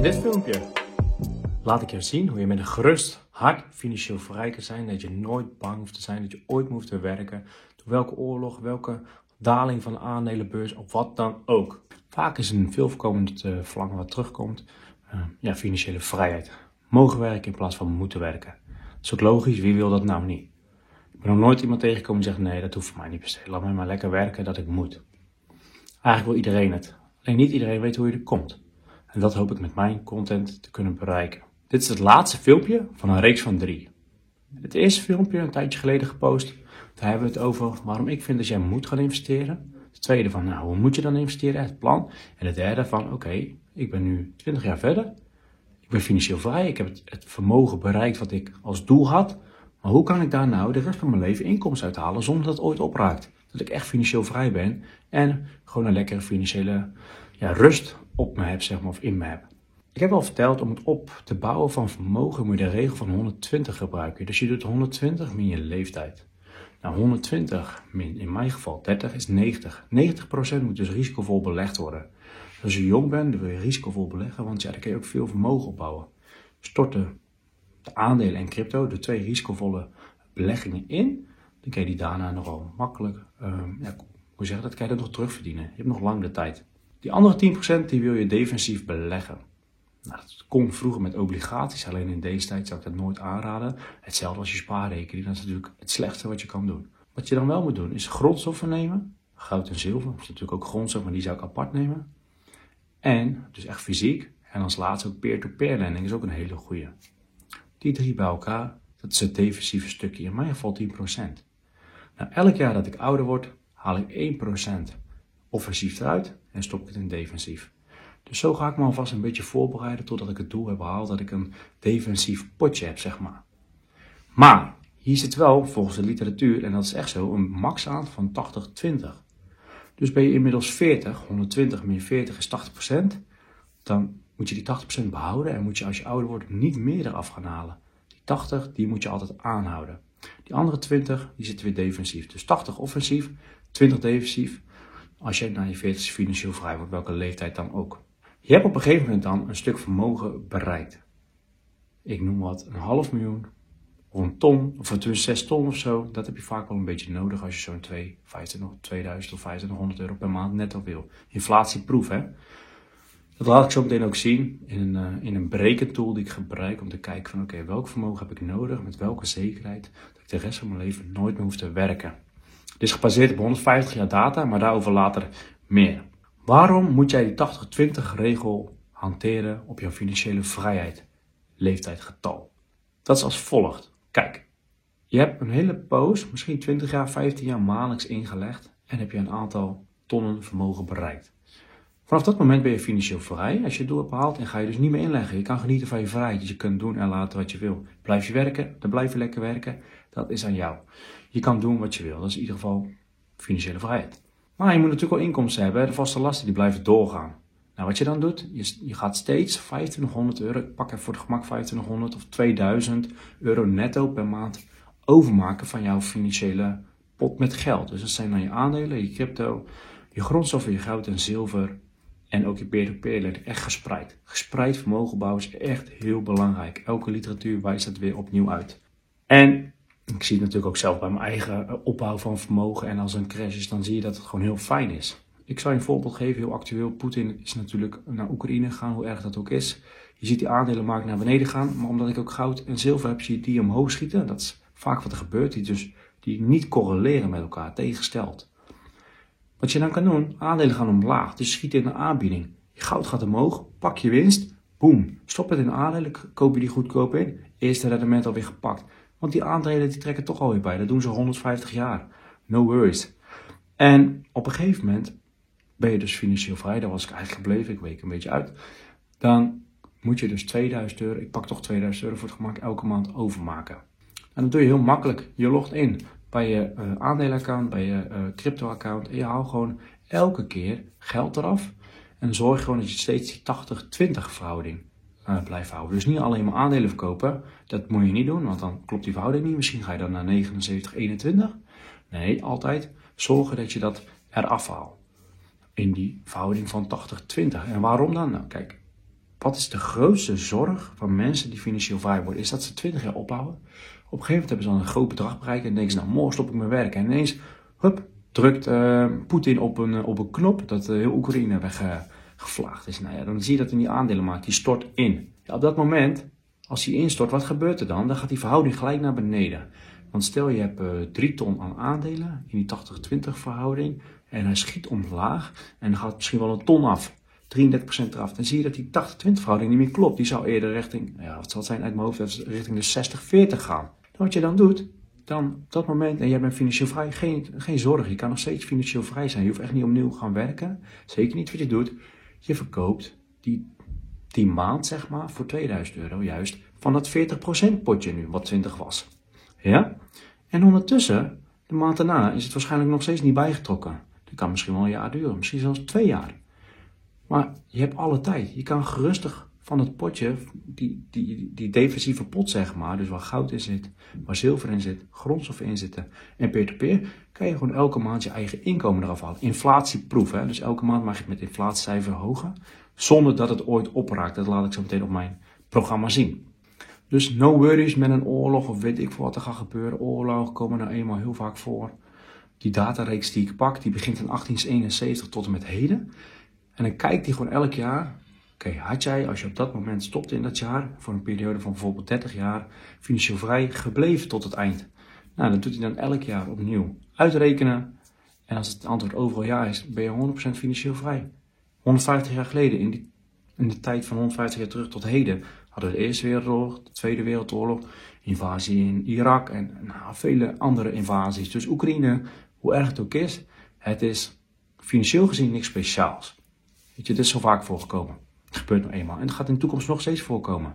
In dit filmpje laat ik je zien hoe je met een gerust hart financieel vrij kan zijn. Dat je nooit bang hoeft te zijn, dat je ooit hoeft te werken. Door welke oorlog, welke daling van de aandelenbeurs of wat dan ook. Vaak is een veel voorkomend uh, verlangen wat terugkomt, uh, ja, financiële vrijheid. Mogen werken in plaats van moeten werken. Dat is ook logisch, wie wil dat nou niet? Ik ben nog nooit iemand tegengekomen die zegt, nee, dat hoeft voor mij niet per se. Laat mij maar lekker werken dat ik moet. Eigenlijk wil iedereen het. Alleen niet iedereen weet hoe je er komt. En dat hoop ik met mijn content te kunnen bereiken. Dit is het laatste filmpje van een reeks van drie. Het eerste filmpje, een tijdje geleden gepost, daar hebben we het over waarom ik vind dat jij moet gaan investeren. Het tweede van, nou, hoe moet je dan investeren, het plan. En het derde van, oké, ik ben nu 20 jaar verder. Ik ben financieel vrij, ik heb het, vermogen bereikt wat ik als doel had. Maar hoe kan ik daar nou de rest van mijn leven inkomsten uithalen zonder dat het ooit opraakt? Dat ik echt financieel vrij ben en gewoon een lekkere financiële ja, rust op me heb, zeg maar, of in me heb. Ik heb al verteld, om het op te bouwen van vermogen moet je de regel van 120 gebruiken. Dus je doet 120 min je leeftijd. Nou, 120 min in mijn geval 30 is 90. 90% moet dus risicovol belegd worden. Dus als je jong bent, dan wil je risicovol beleggen, want ja, dan kun je ook veel vermogen opbouwen. Storten de aandelen en crypto, de twee risicovolle beleggingen in, dan kun je die daarna nogal makkelijk, um, ja, hoe zeg je dat, kan je dat nog terugverdienen. Je hebt nog lang de tijd. Die andere 10% die wil je defensief beleggen. Nou, dat kon vroeger met obligaties, alleen in deze tijd zou ik dat nooit aanraden. Hetzelfde als je spaarrekening, dat is natuurlijk het slechtste wat je kan doen. Wat je dan wel moet doen, is grondstoffen nemen. Goud en zilver, dat is natuurlijk ook grondstof, maar die zou ik apart nemen. En, dus echt fysiek. En als laatste ook peer-to-peer lending is ook een hele goede. Die drie bij elkaar, dat is het defensieve stukje. In mijn geval 10%. Nou, elk jaar dat ik ouder word, haal ik 1% offensief eruit en stop ik het in defensief. Dus zo ga ik me alvast een beetje voorbereiden totdat ik het doel heb behaald dat ik een defensief potje heb, zeg maar. Maar hier zit wel, volgens de literatuur, en dat is echt zo, een max aan van 80-20. Dus ben je inmiddels 40, 120 min 40 is 80%, dan moet je die 80% behouden en moet je als je ouder wordt niet meer eraf gaan halen. Die 80, die moet je altijd aanhouden. Die andere 20, die zitten weer defensief. Dus 80 offensief, 20 defensief. Als je na je 40 financieel vrij wordt, welke leeftijd dan ook. Je hebt op een gegeven moment dan een stuk vermogen bereikt. Ik noem wat een half miljoen, of een ton, of een 6 ton of zo. Dat heb je vaak wel een beetje nodig als je zo'n 2000 of 2500 euro per maand netto wil. Inflatieproef, hè. Dat laat ik zo meteen ook zien in een, uh, in een berekentool die ik gebruik om te kijken van oké, welk vermogen heb ik nodig, met welke zekerheid, dat ik de rest van mijn leven nooit meer hoef te werken. Dit is gebaseerd op 150 jaar data, maar daarover later meer. Waarom moet jij die 80-20 regel hanteren op jouw financiële vrijheid, leeftijd, getal? Dat is als volgt. Kijk, je hebt een hele poos, misschien 20 jaar, 15 jaar maandelijks ingelegd en heb je een aantal tonnen vermogen bereikt. Vanaf dat moment ben je financieel vrij als je het doel hebt en ga je dus niet meer inleggen. Je kan genieten van je vrijheid, je kunt doen en laten wat je wil. Blijf je werken, dan blijf je lekker werken. Dat is aan jou. Je kan doen wat je wil. Dat is in ieder geval financiële vrijheid. Maar je moet natuurlijk wel inkomsten hebben. De vaste lasten die blijven doorgaan. Nou, wat je dan doet, je, je gaat steeds 2500 euro, ik pak even voor het gemak 2500 of 2000 euro netto per maand overmaken van jouw financiële pot met geld. Dus dat zijn dan je aandelen, je crypto, je grondstoffen, je goud en zilver en ook je peer-to-peer echt gespreid. Gespreid vermogen bouwen is echt heel belangrijk. Elke literatuur wijst dat weer opnieuw uit. En ik zie het natuurlijk ook zelf bij mijn eigen eh, opbouw van vermogen. En als een crash is, dan zie je dat het gewoon heel fijn is. Ik zal je een voorbeeld geven, heel actueel. Poetin is natuurlijk naar Oekraïne gegaan, hoe erg dat ook is. Je ziet die aandelenmarkt naar beneden gaan, maar omdat ik ook goud en zilver heb, zie je die omhoog schieten. Dat is vaak wat er gebeurt, die, dus, die niet correleren met elkaar, tegengesteld. Wat je dan kan doen, aandelen gaan omlaag, dus schiet in de aanbieding. Goud gaat omhoog, pak je winst, boom. Stop het in de aandelen, koop je die goedkoop in. Eerste rendement alweer gepakt. Want die aandelen die trekken toch alweer bij. Dat doen ze 150 jaar. No worries. En op een gegeven moment ben je dus financieel vrij. Daar was ik eigenlijk gebleven. Ik week een beetje uit. Dan moet je dus 2000 euro, ik pak toch 2000 euro voor het gemak, elke maand overmaken. En dat doe je heel makkelijk. Je logt in bij je uh, aandelenaccount, bij je uh, crypto-account. En je haalt gewoon elke keer geld eraf. En zorg gewoon dat je steeds die 80-20 verhouding uh, blijven houden. Dus niet alleen maar aandelen verkopen. Dat moet je niet doen, want dan klopt die verhouding niet. Misschien ga je dan naar 79, 21. Nee, altijd zorgen dat je dat eraf haalt. In die verhouding van 80, 20. En waarom dan? Nou, kijk. wat is de grootste zorg van mensen die financieel vrij worden? Is dat ze 20 jaar opbouwen. Op een gegeven moment hebben ze dan een groot bedrag bereikt en denken ze, nou morgen stop ik mijn werk. En ineens, hup, drukt uh, Poetin op een, op een knop dat uh, heel Oekraïne weggevlaagd is. Nou ja, dan zie je dat in die aandelenmarkt, die stort in. Ja, op dat moment, als die instort, wat gebeurt er dan? Dan gaat die verhouding gelijk naar beneden. Want stel je hebt uh, 3 ton aan aandelen in die 80-20 verhouding en hij schiet omlaag en dan gaat misschien wel een ton af. 33% eraf. Dan zie je dat die 80-20 verhouding niet meer klopt. Die zou eerder richting, ja, wat zal het zijn uit mijn hoofd, richting de 60-40 gaan. Wat je dan doet, dan op dat moment, en jij bent financieel vrij, geen, geen zorg. Je kan nog steeds financieel vrij zijn. Je hoeft echt niet opnieuw gaan werken. Zeker niet wat je doet. Je verkoopt die, die maand, zeg maar, voor 2000 euro juist van dat 40% potje nu, wat 20 was. Ja? En ondertussen, de maand daarna, is het waarschijnlijk nog steeds niet bijgetrokken. Dat kan misschien wel een jaar duren, misschien zelfs twee jaar. Maar je hebt alle tijd. Je kan gerustig van het potje, die, die, die defensieve pot zeg maar, dus waar goud in zit, waar zilver in zit, grondstoffen in zitten en peer-to-peer, kan je gewoon elke maand je eigen inkomen eraf halen. Inflatieproef, hè? dus elke maand mag je het met inflatiecijfer verhogen, zonder dat het ooit opraakt. Dat laat ik zo meteen op mijn programma zien. Dus no worries met een oorlog of weet ik wat er gaat gebeuren. Oorlogen komen nou eenmaal heel vaak voor. Die datareeks die ik pak, die begint in 1871 tot en met heden. En dan kijkt hij gewoon elk jaar. Oké, had jij, als je op dat moment stopte in dat jaar, voor een periode van bijvoorbeeld 30 jaar, financieel vrij gebleven tot het eind? Nou, dan doet hij dan elk jaar opnieuw uitrekenen. En als het antwoord overal ja is, ben je 100% financieel vrij. 150 jaar geleden, in, die, in de tijd van 150 jaar terug tot heden, hadden we de Eerste Wereldoorlog, de Tweede Wereldoorlog, invasie in Irak en nou, vele andere invasies. Dus Oekraïne, hoe erg het ook is, het is financieel gezien niks speciaals. Weet je, dit is zo vaak voorgekomen. Het gebeurt nou eenmaal. En het gaat in de toekomst nog steeds voorkomen.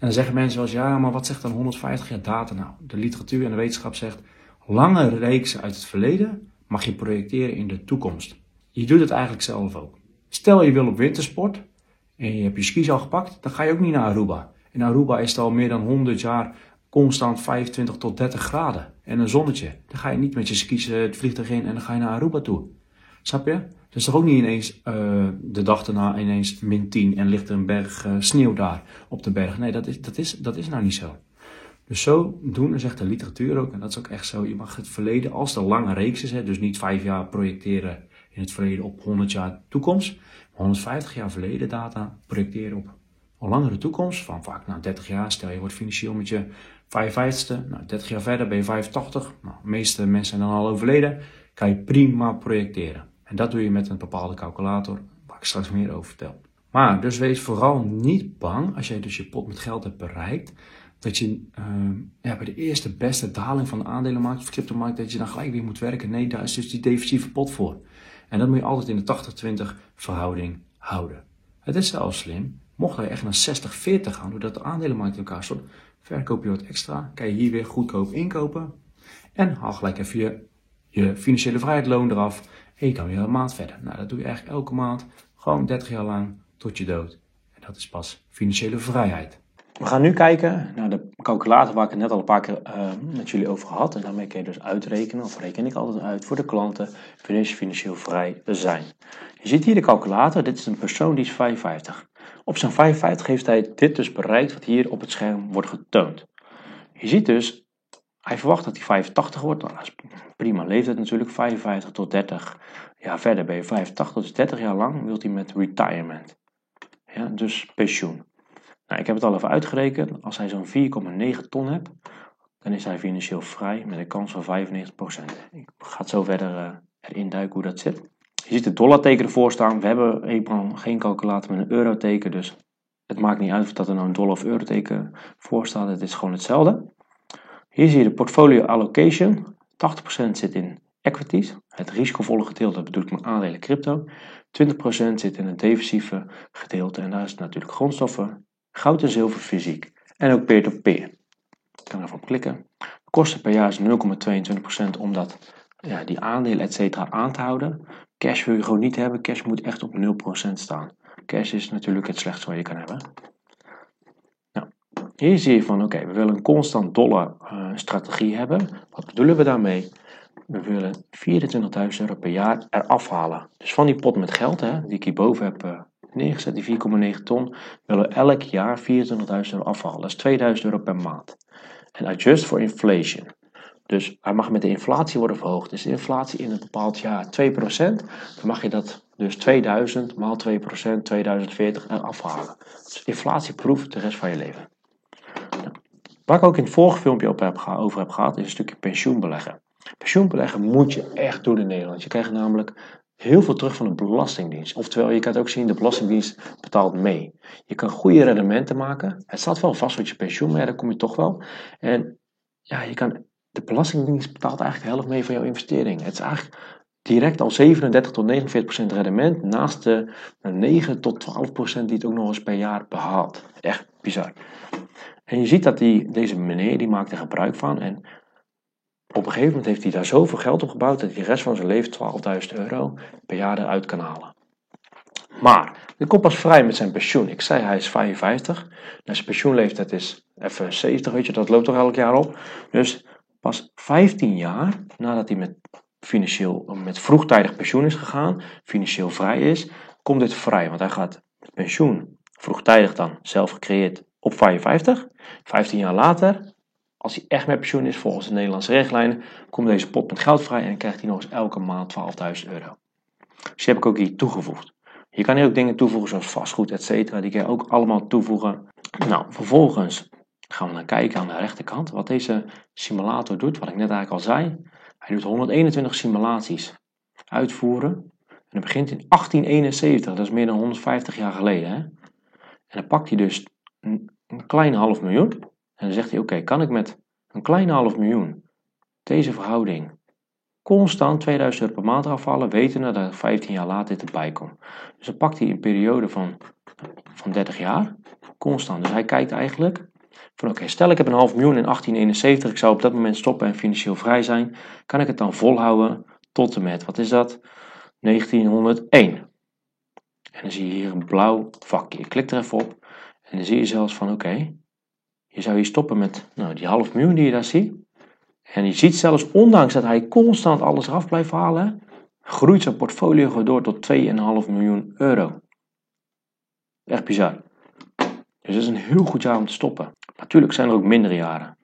En dan zeggen mensen wel eens, ja, maar wat zegt dan 150 jaar data nou? De literatuur en de wetenschap zegt, lange reeksen uit het verleden mag je projecteren in de toekomst. Je doet het eigenlijk zelf ook. Stel je wil op wintersport en je hebt je skis al gepakt, dan ga je ook niet naar Aruba. In Aruba is het al meer dan 100 jaar constant 25 tot 30 graden en een zonnetje. Dan ga je niet met je skis het vliegtuig in en dan ga je naar Aruba toe. Snap je? Dus toch ook niet ineens uh, de dag daarna ineens min 10 en ligt er een berg uh, sneeuw daar op de berg. Nee, dat is, dat, is, dat is nou niet zo. Dus zo doen, zegt de literatuur ook, en dat is ook echt zo. Je mag het verleden, als er lange reeks is, hè, dus niet vijf jaar projecteren in het verleden op 100 jaar toekomst, maar 150 jaar verleden data projecteren op een langere toekomst, van vaak na 30 jaar. Stel je wordt financieel met je 55ste, nou 30 jaar verder ben je 85. Nou, de meeste mensen zijn dan al overleden, kan je prima projecteren. En dat doe je met een bepaalde calculator, waar ik straks meer over vertel. Maar dus wees vooral niet bang als jij dus je pot met geld hebt bereikt, dat je uh, ja, bij de eerste beste daling van de aandelenmarkt of cryptomarkt, dat je dan gelijk weer moet werken. Nee, daar is dus die defensieve pot voor. En dat moet je altijd in de 80-20 verhouding houden. Het is zelfs slim, mocht hij echt naar 60-40 gaan, doordat de aandelenmarkt in elkaar stort, verkoop je wat extra, kan je hier weer goedkoop inkopen en haal gelijk even je, je financiële vrijheidloon eraf je kan weer een maand verder. Nou, dat doe je eigenlijk elke maand, gewoon 30 jaar lang, tot je dood. En dat is pas financiële vrijheid. We gaan nu kijken naar de calculator waar ik het net al een paar keer uh, met jullie over had. En daarmee kun je dus uitrekenen, of reken ik altijd uit, voor de klanten financieel vrij zijn. Je ziet hier de calculator, dit is een persoon die is 55. Op zijn 55 heeft hij dit dus bereikt wat hier op het scherm wordt getoond. Je ziet dus, hij verwacht dat hij 85 wordt. Nou, dat prima leeftijd natuurlijk, 55 tot 30 jaar verder ben je 85, dus 30 jaar lang wilt hij met retirement. Ja, dus pensioen. Nou, ik heb het al even uitgerekend. Als hij zo'n 4,9 ton hebt, dan is hij financieel vrij met een kans van 95%. Ik ga het zo verder uh, erin duiken hoe dat zit. Je ziet het dollarteken ervoor staan. We hebben geen calculator met een euroteken, dus het maakt niet uit of dat er nou een dollar of euroteken voor staat. Het is gewoon hetzelfde. Hier zie je de portfolio allocation. 80% zit in equities, het risicovolle gedeelte bedoel ik mijn aandelen crypto. 20% zit in het defensieve gedeelte en daar is natuurlijk grondstoffen, goud en zilver, fysiek en ook peer-to-peer. Ik kan ervan klikken. De kosten per jaar is 0,22% om dat, ja, die aandelen etc. aan te houden. Cash wil je gewoon niet hebben, cash moet echt op 0% staan. Cash is natuurlijk het slechtste wat je kan hebben. Hier zie je van oké, we willen een constant dollar uh, strategie hebben. Wat bedoelen we daarmee? We willen 24.000 euro per jaar eraf halen. Dus van die pot met geld, hè, die ik hierboven heb uh, neergezet, die 4,9 ton, willen we elk jaar 24.000 euro afhalen. Dat is 2000 euro per maand. En adjust for inflation. Dus hij mag met de inflatie worden verhoogd. Dus de inflatie in een bepaald jaar 2%, dan mag je dat dus 2000 maal 2%, 2040 afhalen. Dus inflatieproef de rest van je leven. Waar ik ook in het vorige filmpje op heb, over heb gehad, is een stukje pensioenbeleggen. Pensioenbeleggen moet je echt doen in Nederland. Je krijgt namelijk heel veel terug van de Belastingdienst. Oftewel, je kan het ook zien, de Belastingdienst betaalt mee. Je kan goede rendementen maken. Het staat wel vast wat je pensioen, maar daar kom je toch wel. En ja, je kan, de Belastingdienst betaalt eigenlijk de helft mee van jouw investering. Het is eigenlijk direct al 37 tot 49 procent rendement, naast de 9 tot 12 procent die het ook nog eens per jaar behaalt. Echt bizar. En je ziet dat die, deze meneer, die maakt er gebruik van en op een gegeven moment heeft hij daar zoveel geld op gebouwd dat hij de rest van zijn leven 12.000 euro per jaar eruit kan halen. Maar, hij komt pas vrij met zijn pensioen. Ik zei hij is 55. Nou, zijn pensioenleeftijd is even 70, weet je, dat loopt toch elk jaar op. Dus pas 15 jaar nadat hij met, financieel, met vroegtijdig pensioen is gegaan, financieel vrij is, komt dit vrij. Want hij gaat pensioen vroegtijdig dan zelf gecreëerd op 55. 15 jaar later als hij echt met pensioen is volgens de Nederlandse richtlijnen, komt deze pot met geld vrij en krijgt hij nog eens elke maand 12.000 euro. Dus die heb ik ook hier toegevoegd. Je kan hier ook dingen toevoegen zoals vastgoed, etc. Die kan je ook allemaal toevoegen. Nou, vervolgens gaan we dan kijken aan de rechterkant wat deze simulator doet. Wat ik net eigenlijk al zei. Hij doet 121 simulaties uitvoeren. En dat begint in 1871, dat is meer dan 150 jaar geleden. Hè? En dan pakt hij dus een, kleine half miljoen. En dan zegt hij, oké, kan ik met een kleine half miljoen deze verhouding constant 2000 euro per maand afvallen, wetende dat 15 jaar later dit erbij komt. Dus dan pakt hij een periode van, van 30 jaar, constant. Dus hij kijkt eigenlijk van oké, stel ik heb een half miljoen in 1871, ik zou op dat moment stoppen en financieel vrij zijn, kan ik het dan volhouden tot en met, wat is dat? 1901. En dan zie je hier een blauw vakje. Ik klik er even op en dan zie je zelfs van oké, je zou hier stoppen met nou, die half miljoen die je daar ziet. En je ziet zelfs, ondanks dat hij constant alles eraf blijft halen, groeit zijn portfolio door tot 2,5 miljoen euro. Echt bizar. Dus dat is een heel goed jaar om te stoppen. Natuurlijk zijn er ook mindere jaren.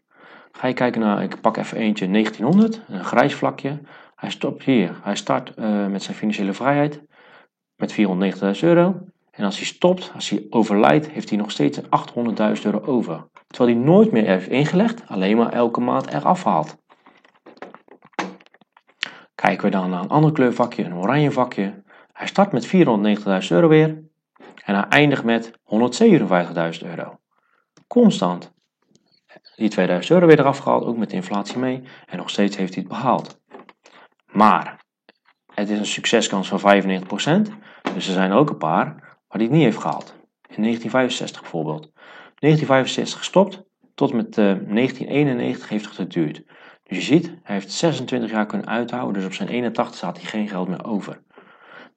Ga je kijken naar, ik pak even eentje 1900, een grijs vlakje. Hij stopt hier. Hij start uh, met zijn financiële vrijheid met 490.000 euro. En als hij stopt, als hij overlijdt, heeft hij nog steeds 800.000 euro over. Terwijl hij nooit meer heeft ingelegd, alleen maar elke maand eraf haalt. Kijken we dan naar een ander kleurvakje, een oranje vakje. Hij start met 490.000 euro weer. En hij eindigt met 157.000 euro. Constant. Die 2000 euro weer eraf gehaald, ook met de inflatie mee. En nog steeds heeft hij het behaald. Maar het is een succeskans van 95%. Dus er zijn ook een paar waar hij het niet heeft gehaald. In 1965 bijvoorbeeld. 1965 gestopt, tot met 1991 eh, heeft het geduurd. Dus je ziet, hij heeft 26 jaar kunnen uithouden, dus op zijn 81 had hij geen geld meer over.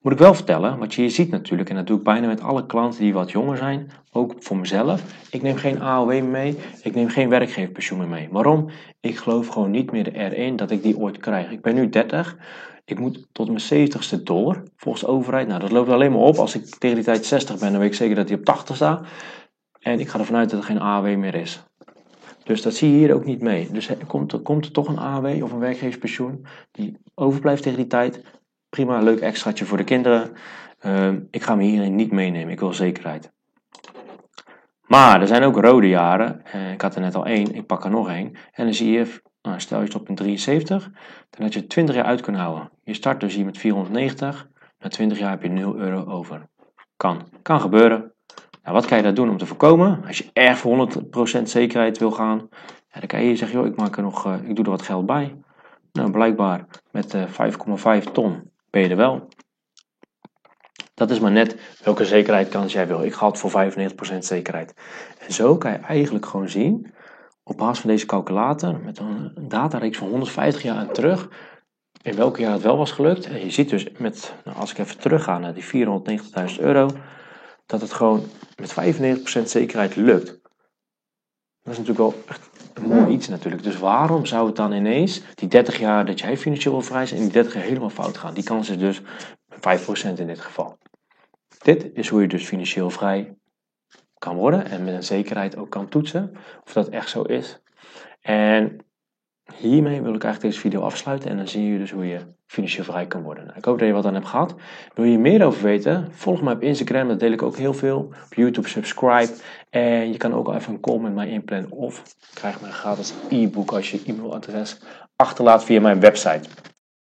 Moet ik wel vertellen, wat je ziet natuurlijk, en dat doe ik bijna met alle klanten die wat jonger zijn, ook voor mezelf. Ik neem geen AOW mee, ik neem geen werkgeverpensioen mee. Waarom? Ik geloof gewoon niet meer erin dat ik die ooit krijg. Ik ben nu 30, ik moet tot mijn 70ste door, volgens de overheid. Nou, dat loopt alleen maar op. Als ik tegen die tijd 60 ben, dan weet ik zeker dat hij op 80 staat. En ik ga ervan uit dat er geen AW meer is. Dus dat zie je hier ook niet mee. Dus komt er, komt er toch een AW of een werkgeverspensioen die overblijft tegen die tijd? Prima, leuk extraatje voor de kinderen. Ehm, ik ga me hierin niet meenemen, ik wil zekerheid. Maar er zijn ook rode jaren. Uh, ik had er net al één, ik pak er nog één. En dan zie je, nou, stel je het op een 73, dan had je 20 jaar uit kunnen houden. Je start dus hier met 490, na 20 jaar heb je 0 euro over. Kan, kan gebeuren. Nou, wat kan je daar doen om te voorkomen? Als je erg voor 100% zekerheid wil gaan, ja, dan kan je zeggen, joh, ik, maak er nog, uh, ik doe er wat geld bij. Nou, blijkbaar met uh, eh, 5,5 ton ben je er wel. Dat is maar net welke zekerheidskans jij wil. Ik ga voor 95% zekerheid. En zo kan je eigenlijk gewoon zien, op basis van deze calculator, met een datareeks van 150 jaar terug, in welke jaar het wel was gelukt. En je ziet dus, met, nou, als ik even terug ga naar die 490.000 euro, dat het gewoon met 95% zekerheid lukt. Dat is natuurlijk wel echt een mooi iets natuurlijk. Dus waarom zou het dan ineens, die 30 jaar dat jij financieel wil vrij zijn, in die 30 jaar helemaal fout gaan? Die kans is dus 5% in dit geval. Dit is hoe je dus financieel vrij kan worden en met een zekerheid ook kan toetsen of dat echt zo is. En hiermee wil ik eigenlijk deze video afsluiten en dan zie je dus hoe je financieel vrij kan worden. Nou, ik hoop dat je wat aan hebt gehad. Wil je meer over weten? Volg me op Instagram, daar deel ik ook heel veel. Op YouTube subscribe en je kan ook even een call met mij inplannen of krijg mijn gratis e-book als je e-mailadres achterlaat via mijn website.